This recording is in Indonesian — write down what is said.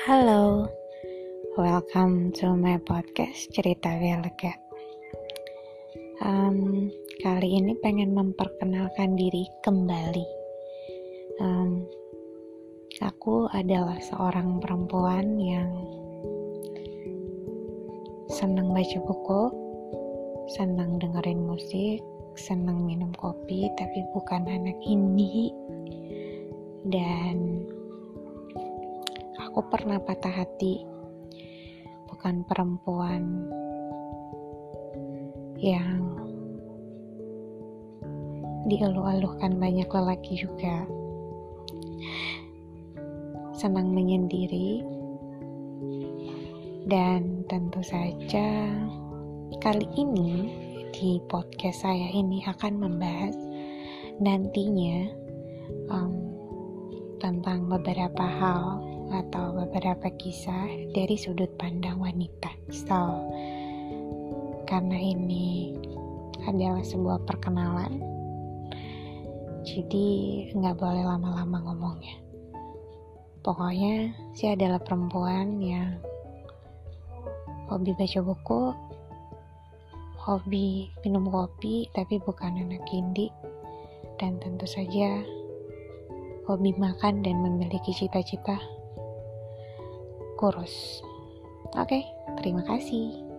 Halo, welcome to my podcast cerita lega. Um, kali ini pengen memperkenalkan diri kembali. Um, aku adalah seorang perempuan yang senang baca buku, senang dengerin musik, senang minum kopi, tapi bukan anak indie. Dan aku pernah patah hati, bukan perempuan yang dieluh-eluhkan banyak lelaki juga. Senang menyendiri, dan tentu saja kali ini di podcast saya ini akan membahas nantinya um, tentang beberapa hal atau beberapa kisah dari sudut pandang wanita. So, karena ini adalah sebuah perkenalan, jadi nggak boleh lama-lama ngomongnya. Pokoknya, saya adalah perempuan yang hobi baca buku, hobi minum kopi, tapi bukan anak indie, dan tentu saja hobi makan dan memiliki cita-cita kurus. Oke, terima kasih.